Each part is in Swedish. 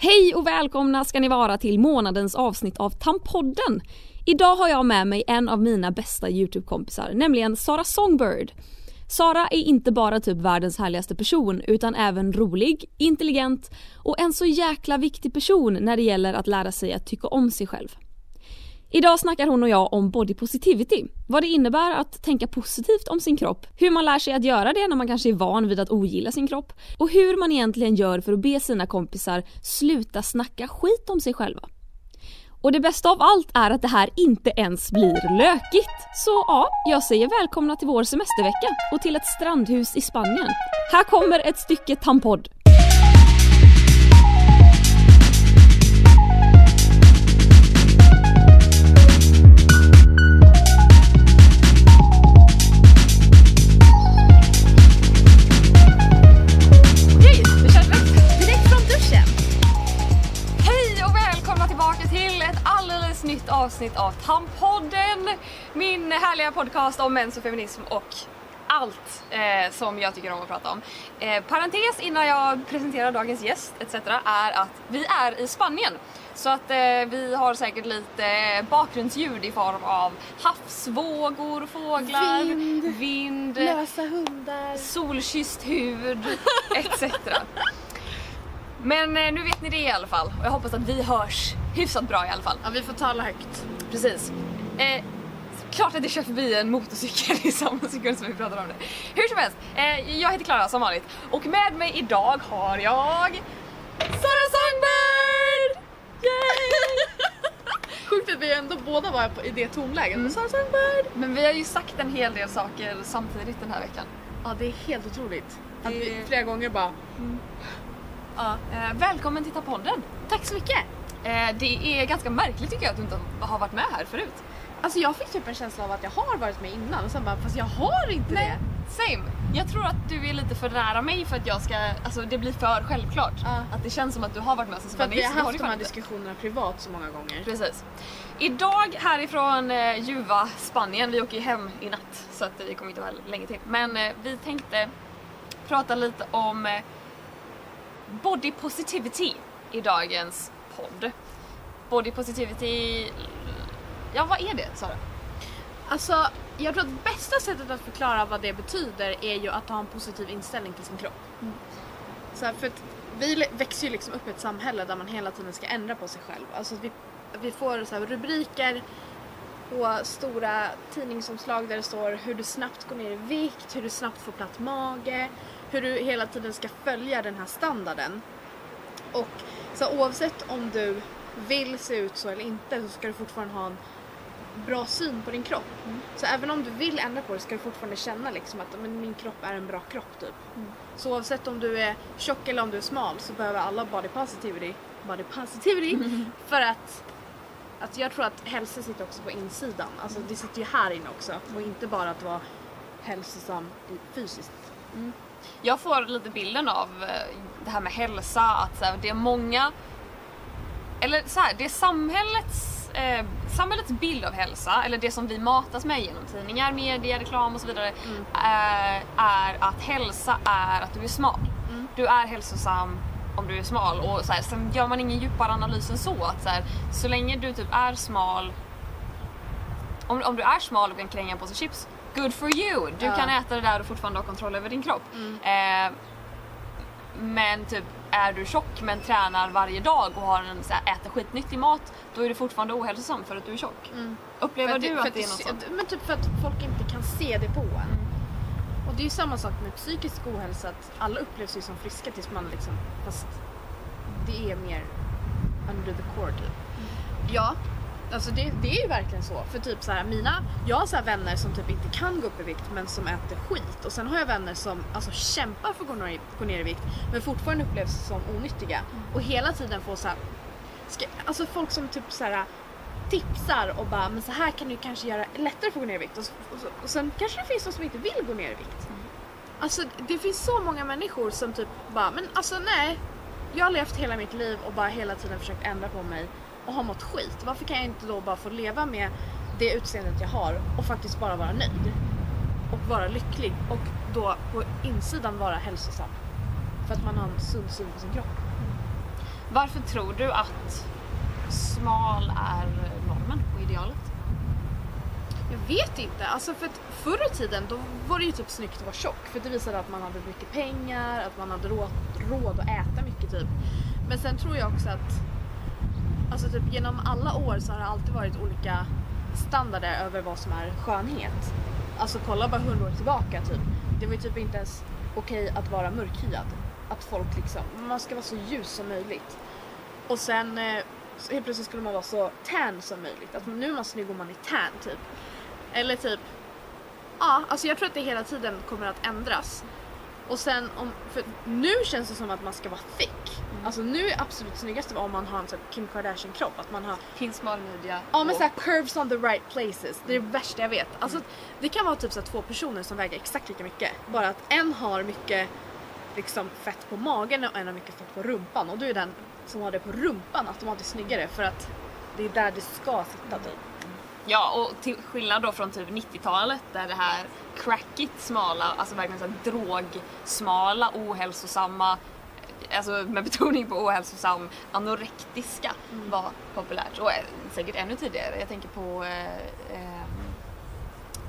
Hej och välkomna ska ni vara till månadens avsnitt av Tampodden. Idag har jag med mig en av mina bästa YouTube-kompisar, nämligen Sara Songbird. Sara är inte bara typ världens härligaste person utan även rolig, intelligent och en så jäkla viktig person när det gäller att lära sig att tycka om sig själv. Idag snackar hon och jag om body positivity, vad det innebär att tänka positivt om sin kropp, hur man lär sig att göra det när man kanske är van vid att ogilla sin kropp och hur man egentligen gör för att be sina kompisar sluta snacka skit om sig själva. Och det bästa av allt är att det här inte ens blir lökigt. Så ja, jag säger välkomna till vår semestervecka och till ett strandhus i Spanien. Här kommer ett stycke Tampod. Avsnitt av Tampodden! Min härliga podcast om mens och feminism och allt eh, som jag tycker om att prata om. Eh, parentes innan jag presenterar dagens gäst etc. är att vi är i Spanien. Så att eh, vi har säkert lite bakgrundsljud i form av havsvågor, fåglar, Vind. vind Lösa hundar. solkysst hud etc. Men eh, nu vet ni det i alla fall och jag hoppas att vi hörs hyfsat bra i alla fall. Ja, vi får tala högt. Precis. Eh, klart att det kör förbi en motorcykel i samma sekund som vi pratar om det. Hur som helst, eh, jag heter Klara som vanligt och med mig idag har jag Sara Songbird! Yay! Sjukt att vi ändå båda var i det tonläget. Mm. Mm. Songbird. Men vi har ju sagt en hel del saker samtidigt den här veckan. Ja, det är helt otroligt. Att vi flera gånger bara... Ja, eh, välkommen till podden. Tack så mycket. Eh, det är ganska märkligt tycker jag att du inte har varit med här förut. Alltså jag fick typ en känsla av att jag har varit med innan och sen bara, fast jag har inte det. Same. Jag tror att du är lite för nära mig för att jag ska, alltså det blir för självklart. Ja. Att det känns som att du har varit med sen så För att nej, vi har haft de här inte. diskussionerna privat så många gånger. Precis. Idag härifrån eh, Juva, Spanien, vi åker ju hem i natt så att vi kommer inte vara länge till. Men eh, vi tänkte prata lite om eh, body positivity i dagens podd. Body positivity, ja vad är det Sara? Alltså, jag tror att bästa sättet att förklara vad det betyder är ju att ha en positiv inställning till sin kropp. Så här, för att vi växer ju liksom upp i ett samhälle där man hela tiden ska ändra på sig själv. Alltså vi, vi får så rubriker på stora tidningsomslag där det står hur du snabbt går ner i vikt, hur du snabbt får platt mage, hur du hela tiden ska följa den här standarden. Och så oavsett om du vill se ut så eller inte så ska du fortfarande ha en bra syn på din kropp. Så även om du vill ändra på det ska du fortfarande känna liksom att men, min kropp är en bra kropp typ. Så oavsett om du är tjock eller om du är smal så behöver alla body positivity, body positivity för att att jag tror att hälsa sitter också på insidan. Alltså det sitter ju här inne också och inte bara att vara hälsosam fysiskt. Jag får lite bilden av eh, det här med hälsa, att så här, det är många, eller så här, det är samhällets, eh, samhällets bild av hälsa, eller det som vi matas med genom tidningar, media, reklam och så vidare, eh, är att hälsa är att du är smal. Du är hälsosam om du är smal och så här, sen gör man ingen djupare analys än så. Att så, här, så länge du typ är smal om, om du är smal och kan kränga på sig chips, good for you! Du Ja. kan äta det där och fortfarande ha kontroll över din kropp. Eh, men typ är du tjock men tränar varje dag och har en, så här, äter skitnyttig mat, då är du fortfarande ohälsosam för att du är tjock. Upplever För du för att det är något sånt? Men typ för att folk inte kan se det på en. Och det är ju samma sak med psykisk ohälsa, att alla upplevs ju som friska tills man liksom, fast det är mer under the core typ. Ja, alltså det, det är ju verkligen så. För typ så här, mina, jag har så vänner som typ inte kan gå upp i vikt men som äter skit. Och sen har jag vänner som alltså kämpar för att gå ner, i- gå ner i vikt men fortfarande upplevs som onyttiga. Och hela tiden får så här, ska, alltså folk som typ så här tipsar och bara men så här kan du kanske göra lättare för att gå ner i vikt och, så, och, så, och sen kanske det finns de som inte vill gå ner i vikt. Alltså det finns så många människor som typ bara men alltså nej. Jag har levt hela mitt liv och bara hela tiden försökt ändra på mig och har mått skit. Varför kan jag inte då bara få leva med det utseendet jag har och faktiskt bara vara nöjd? Och vara lycklig och då på insidan vara hälsosam. För att man har en sund syn på sin kropp. Varför tror du att smal är normen och idealet? Jag vet inte. Alltså för att förr i tiden då var det ju typ snyggt att vara tjock för det visade att man hade mycket pengar, att man hade råd, råd att äta mycket typ. Men sen tror jag också att alltså typ genom alla år så har det alltid varit olika standarder över vad som är skönhet. Alltså kolla bara hundra år tillbaka typ. Det var ju typ inte ens okej att vara mörkhyad. Att folk liksom, man ska vara så ljus som möjligt. Och sen eh, så helt plötsligt skulle man vara så tan som möjligt. Att nu är man snygg om man är tan typ. Eller typ, ja alltså jag tror att det hela tiden kommer att ändras. Och sen om, för nu känns det som att man ska vara thick. Alltså nu är absolut snyggast om man har en här Kim Kardashian kropp. Att man har Fin smal midja. Ja men såhär curves on the right places. Det är det värsta jag vet. Alltså det kan vara typ så två personer som väger exakt lika mycket. Bara att en har mycket liksom fett på magen och en har mycket fett på rumpan. Och då är den som har det på rumpan automatiskt snyggare för att det är där det ska sitta typ. Ja, och till skillnad då från typ 90-talet där det här crackigt smala, alltså verkligen så här drogsmala, ohälsosamma, alltså med betoning på ohälsosam, anorektiska var populärt. Och eh, säkert ännu tidigare. Jag tänker på, eh, eh,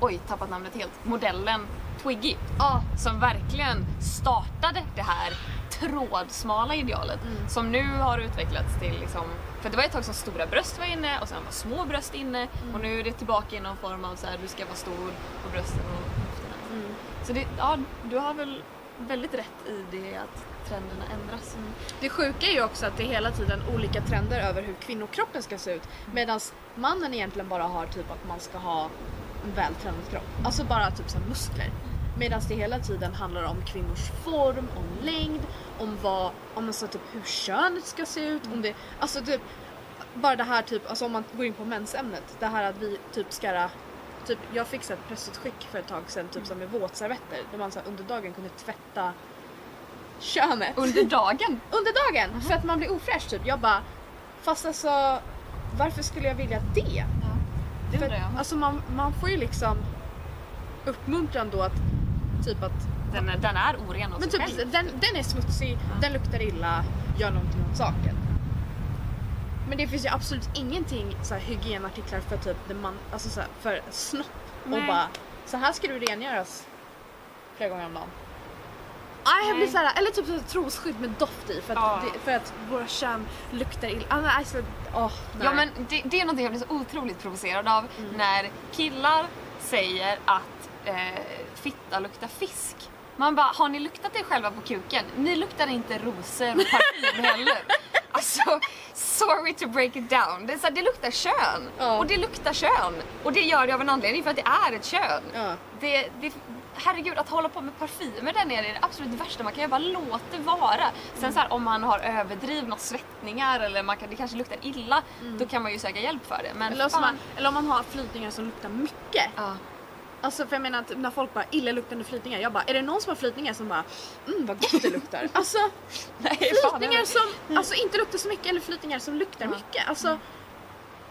oj, tappat namnet helt, modellen Twiggy. Ja, Som verkligen startade det här trådsmala idealet som nu har utvecklats till liksom för det var ett tag som stora bröst var inne och sen var små bröst inne och nu är det tillbaka i någon form av så här du ska vara stor på brösten och höfterna. Så det, ja, du har väl väldigt rätt i det att trenderna ändras. Det sjuka är ju också att det är hela tiden olika trender över hur kvinnokroppen ska se ut. Medan mannen egentligen bara har typ att man ska ha en vältränad kropp. Alltså bara typ som muskler. Medan det hela tiden handlar om kvinnors form, om längd, om vad, om man så typ hur könet ska se ut. Om det, alltså typ, bara det här typ, alltså om man går in på mensämnet. Det här att vi typ ska Typ, jag fick så ett bröstutskick för ett tag sedan typ som med våtservetter där man så under dagen kunde tvätta könet Under dagen? under dagen för att man blir ofräsch typ. Jag bara, fast alltså varför skulle jag vilja det? Det För, jag. alltså man, man får ju liksom uppmuntran då att typ att Den, är- den är oren av men sig typ, själv. den, den är smutsig, den luktar illa, gör någonting åt saken. Men det finns ju absolut ingenting så här, hygienartiklar för typ det man, alltså så här, för snopp och Nej. bara så här ska du rengöras flera gånger om dagen. Nej, jag blir Nej. så här, eller typ så trosskydd med doft i för att, Ja. det, för att våra kön luktar illa. Ah, alltså, nej. Ja men det, det är någonting jag blir så otroligt provocerad av när killar säger att eh, fitta luktar fisk. Man bara, har ni luktat er själva på kuken? Ni luktar inte rosor och parfym heller. Alltså, sorry to break it down. Det, är så här, det luktar kön. Ja. Och det luktar kön. Och det gör det av en anledning för att det är ett kön. Ja. Det, det, herregud, att hålla på med parfymer där nere är det absolut värsta man kan göra. Bara låt det vara. Sen så här, om man har överdrivna svettningar eller man kan, det kanske luktar illa, då kan man ju söka hjälp för det. Men Eller, man, eller om man har flytningar som luktar mycket. Ja. Alltså för jag menar att när folk bara illaluktande flytningar, jag bara är det någon som har flytningar som bara mm vad gott det luktar. Alltså Nej, flytningar som alltså, inte luktar så mycket eller flytningar som luktar Ja. mycket. Alltså,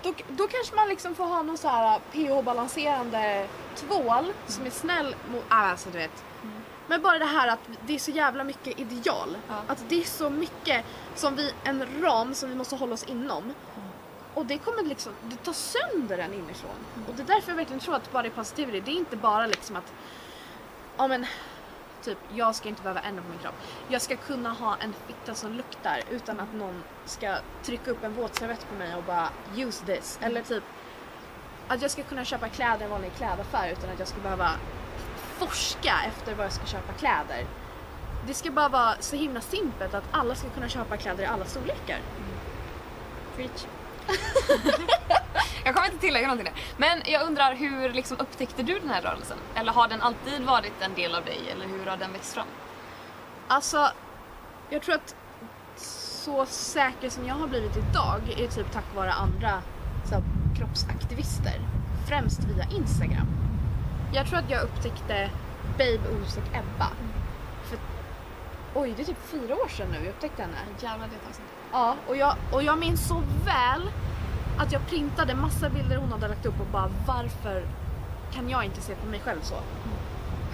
då, då kanske man liksom får ha någon så här pH-balanserande tvål som är snäll mot, ah, alltså du vet. Men bara det här att det är så jävla mycket ideal. Ja. Att det är så mycket som vi, en ram som vi måste hålla oss inom. Och det kommer liksom, det tar sönder den inifrån. Och det är därför jag verkligen tror att body positivity, det är inte bara liksom att, ja men, typ jag ska inte behöva ändra på min kropp. Jag ska kunna ha en fitta som luktar utan att någon ska trycka upp en våtservett på mig och bara use this. Eller typ att jag ska kunna köpa kläder i en vanlig klädaffär utan att jag ska behöva forska efter vad jag ska köpa kläder. Det ska bara vara så himla simpelt att alla ska kunna köpa kläder i alla storlekar. Mm. Preach. jag kommer inte tillägga någonting där. Men jag undrar, hur liksom upptäckte du den här rörelsen? Eller har den alltid varit en del av dig? Eller hur har den växt fram? Alltså, jag tror att så säker som jag har blivit idag är typ tack vare andra så här, kroppsaktivister. Främst via Instagram. Jag tror att jag upptäckte Babe och Ebba. För, oj, det är typ fyra år sedan nu jag upptäckte henne. Jävlar, det är ett. Ja, och jag, och jag minns så väl att jag printade massa bilder hon hade lagt upp och bara varför kan jag inte se på mig själv så?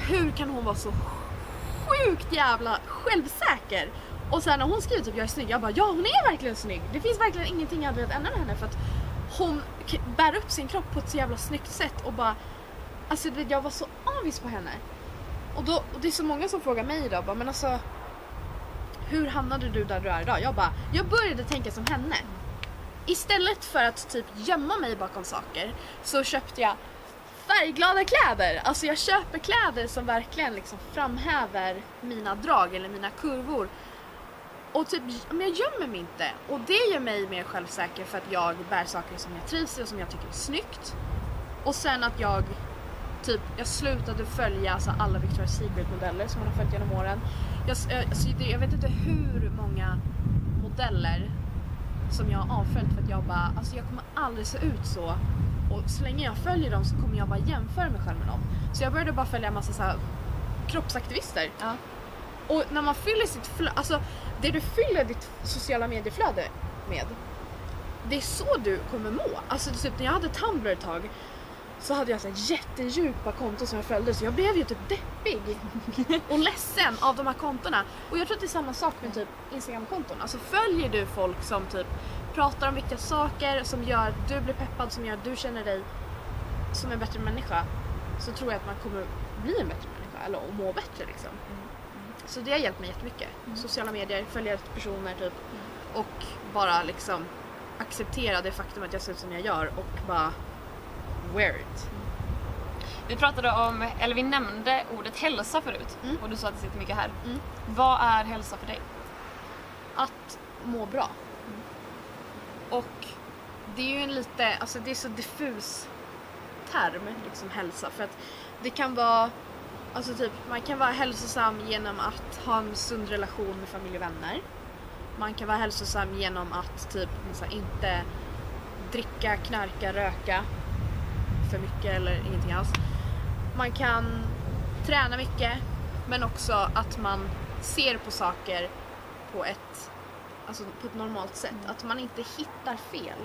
Hur kan hon vara så sjukt jävla självsäker Och sen när hon skriver typ jag är snygg, jag bara ja hon är verkligen snygg. Det finns verkligen ingenting jag hade velat ändra med henne för att hon bär upp sin kropp på ett så jävla snyggt sätt och bara Alltså jag var så avis på henne. Och, då, och det är så många som frågar mig idag bara men alltså hur hamnade du där du är idag? Jag bara, jag började tänka som henne. Istället för att typ gömma mig bakom saker så köpte jag färgglada kläder. Alltså jag köper kläder som verkligen liksom framhäver mina drag eller mina kurvor. Och typ, men jag gömmer mig inte. Och det gör mig mer självsäker för att jag bär saker som jag trivs i och som jag tycker är snyggt. Och sen att jag typ, jag slutade följa alltså, alla Victoria's Secret modeller som man har följt genom åren. Jag, eh, alltså, det- jag vet inte hur många modeller som jag har avföljt för att jag bara, alltså jag kommer aldrig se ut så. Och så länge jag följer dem så kommer jag bara jämföra mig själv med dem. Så jag började bara följa en massa så här kroppsaktivister. Ja. Och när man fyller sitt flöde, alltså det du fyller ditt sociala medieflöde med, det är så du kommer må. Alltså typ när jag hade Tumblr ett tag så hade jag så här jättedjupa konton som jag följde så jag blev ju typ deppig och ledsen av de här kontona. Och jag tror att det är samma sak med typ Instagram-konton. Alltså följer du folk som typ pratar om viktiga saker, som gör att du blir peppad, som gör att du känner dig som en bättre människa så tror jag att man kommer bli en bättre människa eller må bättre liksom. Så det har hjälpt mig jättemycket. Sociala medier, följa personer typ och bara liksom acceptera det faktum att jag ser ut som jag gör och bara wear it. Vi pratade om, eller vi nämnde ordet hälsa förut Mm. och du sa att det sitter mycket här. Mm. Vad är hälsa för dig? Att må bra. Och det är ju en lite, alltså det är så diffus term, liksom hälsa. För att det kan vara, alltså typ, man kan vara hälsosam genom att ha en sund relation med familj och vänner. Man kan vara hälsosam genom att typ inte dricka, knarka, röka för mycket eller ingenting alls. Man kan träna mycket men också att man ser på saker på ett, alltså på ett normalt sätt. Att man inte hittar fel.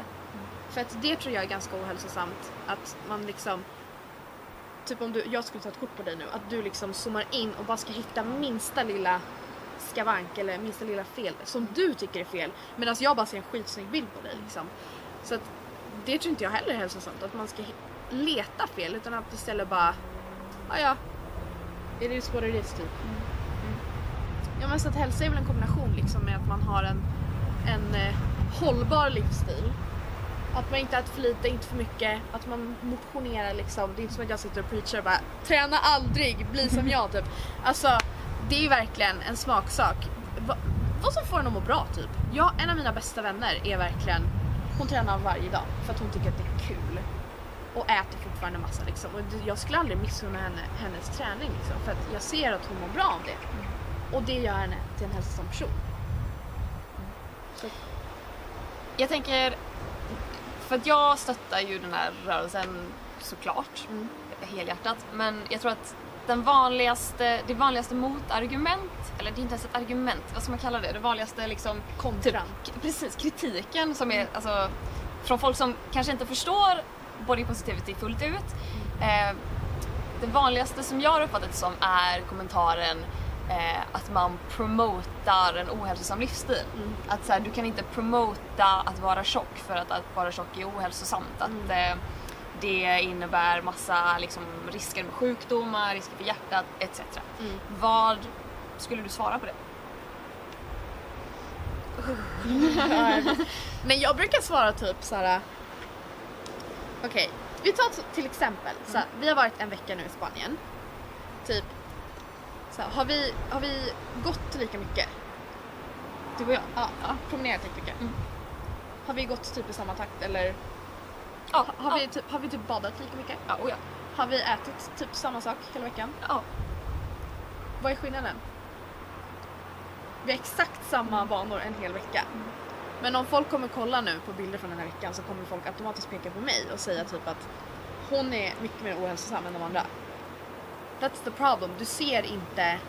För att det tror jag är ganska ohälsosamt. Att man liksom Typ om du, jag skulle ta ett kort på dig nu, att du liksom zoomar in och bara ska hitta minsta lilla skavank eller minsta lilla fel som du tycker är fel. Medan jag bara ser en skitsnygg bild på dig liksom. Så att det tror inte jag heller är hälsosamt, att man ska leta fel utan att istället bara, ja ja, it is what it is typ. Ja men så att hälsa är väl en kombination liksom med att man har en, en eh, hållbar livsstil. Att man inte äter för lite, inte för mycket, att man motionerar liksom. Det är inte som att jag sitter och preachar och bara träna aldrig, bli som jag typ. Alltså det är ju verkligen en smaksak. Va, vad som får en att må bra typ. Jag, en av mina bästa vänner är verkligen, hon tränar varje dag för att hon tycker att det är kul. Och äter fortfarande massa liksom. Och jag skulle aldrig missunna henne hennes träning liksom. För att jag ser att hon mår bra av det. Och det gör henne till en hälsosam person. Jag tänker, för att jag stöttar ju den här rörelsen såklart, Mm. helhjärtat, men jag tror att den vanligaste, det vanligaste motargument, eller det är inte ens ett argument, vad ska man kalla det? Det vanligaste liksom Kontran. K- precis, kritiken som är alltså, från folk som kanske inte förstår body positivity fullt ut. Eh, det vanligaste som jag har uppfattat det som är kommentaren eh, att man promotar en ohälsosam livsstil. Mm. Att så här, du kan inte promota att vara tjock för att, att vara tjock är ohälsosamt. Att eh, det innebär massa liksom, risker med sjukdomar, risker för hjärtat etc. Mm. Vad skulle du svara på det? Men jag brukar svara typ såhär. Okej, vi tar till exempel. Så här, vi har varit en vecka nu i Spanien. Typ. Så här, har, vi, har vi gått lika mycket? Du och jag? Ja. Promenerat lika mycket? Mm. Har vi gått typ i samma takt eller Ja, har, vi typ, har vi typ badat lika mycket? Ja, oh ja. Har vi ätit typ samma sak hela veckan? ja. Vad är skillnaden? Vi har exakt samma vanor en hel vecka. Men om folk kommer kolla nu på bilder från den här veckan så kommer folk automatiskt peka på mig och säga typ att hon är mycket mer ohälsosam än de andra. That's the problem. Du ser inte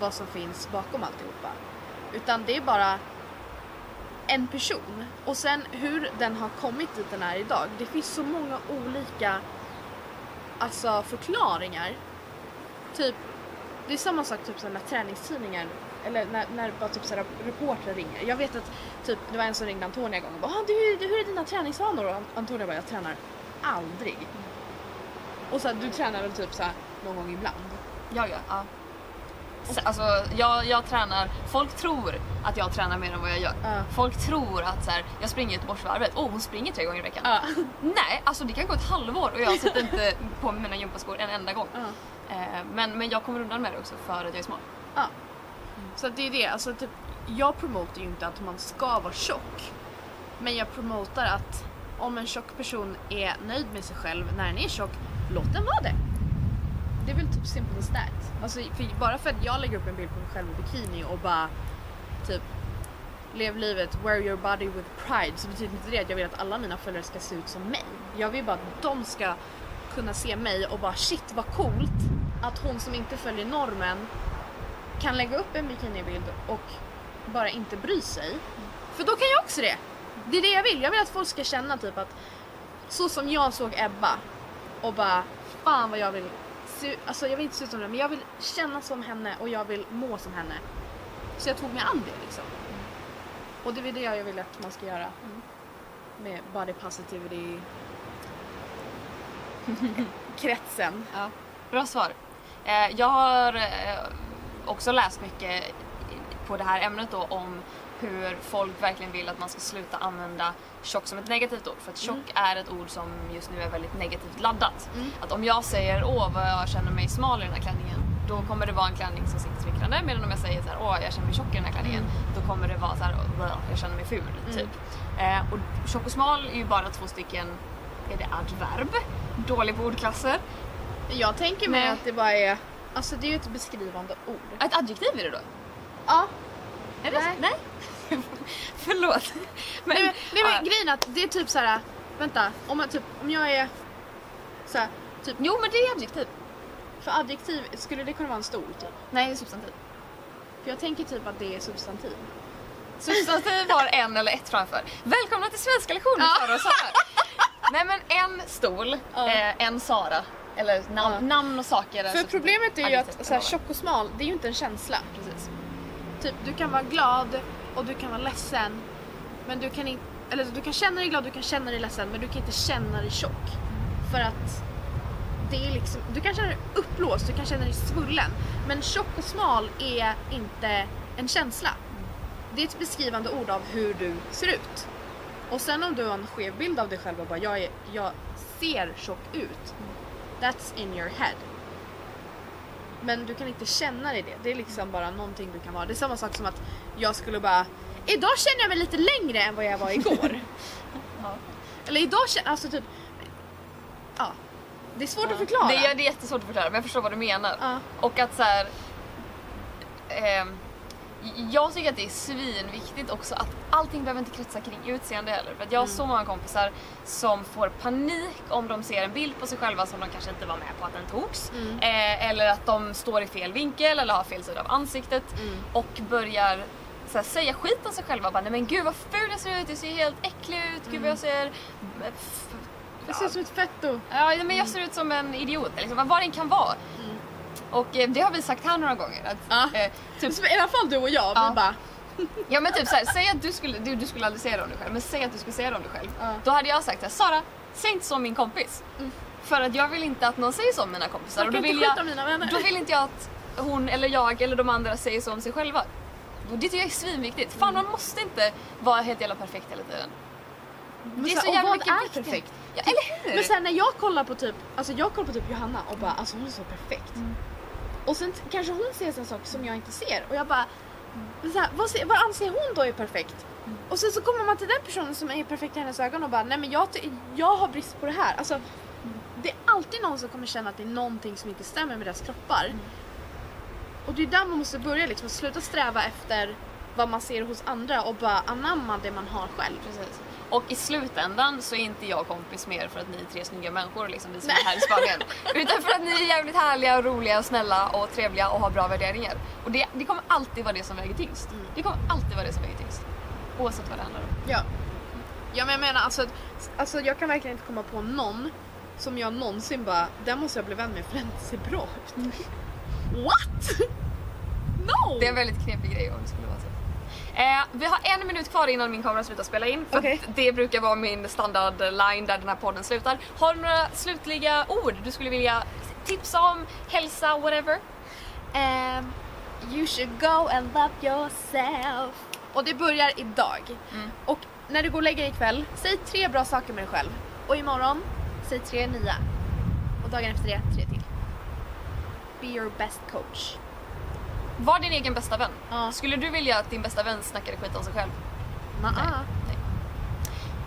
vad som finns bakom alltihopa. Utan det är bara en person. Och sen hur den har kommit dit den är idag. Det finns så många olika alltså, förklaringar. Typ, det är samma sak typ när träningstidningar eller när, när bara typ så här, reportrar ringer. Jag vet att typ, det var en som ringde Antonia en gång och bara ah, du, hur är dina träningsvanor? Och Antonia bara jag tränar aldrig. Och så du tränar väl typ så någon gång ibland? Ja, ja. ja. Så, Alltså, jag, jag tränar, folk tror att jag tränar mer än vad jag gör. Ja. Folk tror att så här, jag springer Göteborgsvarvet, åh oh, hon springer tre gånger i veckan. Ja. Nej, alltså det kan gå ett halvår och jag sätter inte på mig mina gympaskor en enda gång. Ja. Eh, men, men jag kommer undan med det också för att jag är smal. Ja. Så att det är det, alltså typ, jag promotar ju inte att man ska vara tjock. Men jag promotar att om en tjock person är nöjd med sig själv när den är tjock, låt den vara det. Det är väl typ simple as that. Alltså, för bara för att jag lägger upp en bild på mig själv i bikini och bara typ lev livet, wear your body with pride så betyder inte det att jag vill att alla mina följare ska se ut som mig. Jag vill bara att de ska kunna se mig och bara shit vad coolt att hon som inte följer normen kan lägga upp en bikinibild och bara inte bry sig. För då kan jag också det. Det är det jag vill. Jag vill att folk ska känna typ att så som jag såg Ebba och bara fan vad jag vill se Alltså jag vill inte se ut som henne men jag vill känna som henne och jag vill må som henne. Så jag tog mig an det liksom. Och det är det jag vill att man ska göra. Med body positivity kretsen. Ja. Bra svar. Eh, jag har eh, också läst mycket på det här ämnet då om hur folk verkligen vill att man ska sluta använda tjock som ett negativt ord. För att tjock är ett ord som just nu är väldigt negativt laddat. Mm. Att om jag säger åh vad jag känner mig smal i den här klänningen då kommer det vara en klänning som sitter smickrande. Medan om jag säger så här, åh jag känner mig tjock i den här klänningen då kommer det vara så här, "Åh, jag känner mig ful. Typ. Eh, och tjock och smal är ju bara två stycken, är det adverb? Dålig på ordklasser. Jag tänker mig att det bara är, alltså det är ju ett beskrivande ord. Ett adjektiv är det då? Ja. Är det? Nej. Nej. Förlåt. Men, nej men, nej, men grejen är att det är typ så här. vänta, om, man typ, om jag är så här, typ, Jo men det är adjektiv. för adjektiv, skulle det kunna vara en stol typ? Nej det är substantiv. För jag tänker typ att det är substantiv. Substantiv har en eller ett framför. Välkomna till svenska lektionen Ja. Sara och Sara. Nej men en stol, Ja. eh, en Sara. Eller nam- Ja. namn och saker. För problemet är ju att så här, tjock och smal, det är ju inte en känsla. Precis. Typ, du kan vara glad och du kan vara ledsen. Men du kan inte, eller du kan känna dig glad, du kan känna dig ledsen, men du kan inte känna dig tjock. För att det är liksom, du kan känna dig uppblåst, du kan känna dig svullen. Men tjock och smal är inte en känsla. Det är ett beskrivande ord av hur du ser ut. Och sen om du har en skev bild av dig själv och bara jag, är, jag ser tjock ut. That's in your head. Men du kan inte känna dig det. Det är liksom bara någonting du kan vara. Det är samma sak som att jag skulle bara Idag känner jag mig lite längre än vad jag var igår. Ja. Eller idag känner alltså typ Ja. Det är svårt att förklara. Det är, det är jättesvårt att förklara men jag förstår vad du menar. Ja. Och att så här. ehm, jag tycker att det är svinviktigt också att allting behöver inte kretsa kring utseende heller. För att jag har så många kompisar som får panik om de ser en bild på sig själva som de kanske inte var med på att den togs. Mm. Eh, eller att de står i fel vinkel eller har fel sida av ansiktet Mm. och börjar så här, säga skit om sig själva. Bara, Nej men gud vad ful jag ser ut, jag ser helt äcklig ut, gud Mm. vad jag ser... f- Det ser ut som ett fetto. Ja, men jag ser ut som en idiot, liksom, vad det än kan vara. Och eh, det har vi sagt här några gånger. Att, Ja. eh, typ, I alla fall du och jag, Ja. vi bara ja men typ såhär, säg att du skulle, du, du skulle aldrig säga det om dig själv, men säg att du skulle säga det om dig själv. Ja. Då hade jag sagt såhär, Sara, säg inte så om min kompis. Mm. För att jag vill inte att någon säger så om mina kompisar. Och då vill, jag, då vill inte jag att hon eller jag eller de andra säger så om sig själva. Och det tycker jag är svinviktigt. Fan man måste inte vara helt jävla perfekt hela tiden. Men det är så så jävla mycket är perfekt? Ja, eller hur? Men sen när jag kollar på typ, alltså jag kollar på typ Johanna och bara alltså hon är så perfekt. Mm. Och sen kanske hon ser en sak som jag inte ser och jag bara så här, vad, vad anser hon då är perfekt? Mm. Och sen så kommer man till den personen som är perfekt i hennes ögon och bara nej men jag, jag har brist på det här. Alltså, det är alltid någon som kommer känna att det är någonting som inte stämmer med deras kroppar. Mm. Och det är där man måste börja liksom, sluta sträva efter vad man ser hos andra och bara anamma det man har själv. Precis. Och i slutändan så är inte jag kompis med er för att ni är tre snygga människor liksom, vi som är här i Spanien. Utan för att ni är jävligt härliga, och roliga, och snälla och trevliga och har bra värderingar. Och det, det kommer alltid vara det som väger tyngst. Mm. Det kommer alltid vara det som väger tyngst. Oavsett vad det handlar om. Ja. Ja men jag menar alltså, alltså jag kan verkligen inte komma på någon som jag någonsin bara, den måste jag bli vän med för den ser bra ut. What? No! Det är en väldigt knepig grej om det skulle vara så. Eh, vi har en minut kvar innan min kamera slutar spela in. För att det brukar vara min standardline där den här podden slutar. Har du några slutliga ord du skulle vilja tipsa om, hälsa, whatever? Um, you should go and love yourself. Och det börjar idag. Mm. Och när du går och lägger dig ikväll, säg tre bra saker med dig själv. Och imorgon, säg tre nya. Och dagen efter det, tre till. Be your best coach. Var din egen bästa vän. Ja. Skulle du vilja att din bästa vän snackade skit om sig själv? Nej. Nej.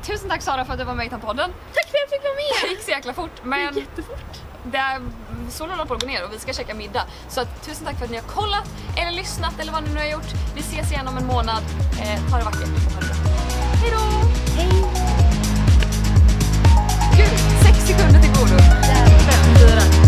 Tusen tack Sara för att du var med i Tampodden. Tack för att jag fick vara med! Det gick så jäkla fort. Men det gick jättefort. Det är, solen håller på att gå ner och vi ska käka middag. Så att, tusen tack för att ni har kollat eller lyssnat eller vad ni nu har gjort. Vi ses igen om en månad. Eh, ha det vackert och. Hej då! Hej! Gud, sex sekunder till godo. Fem, fyra.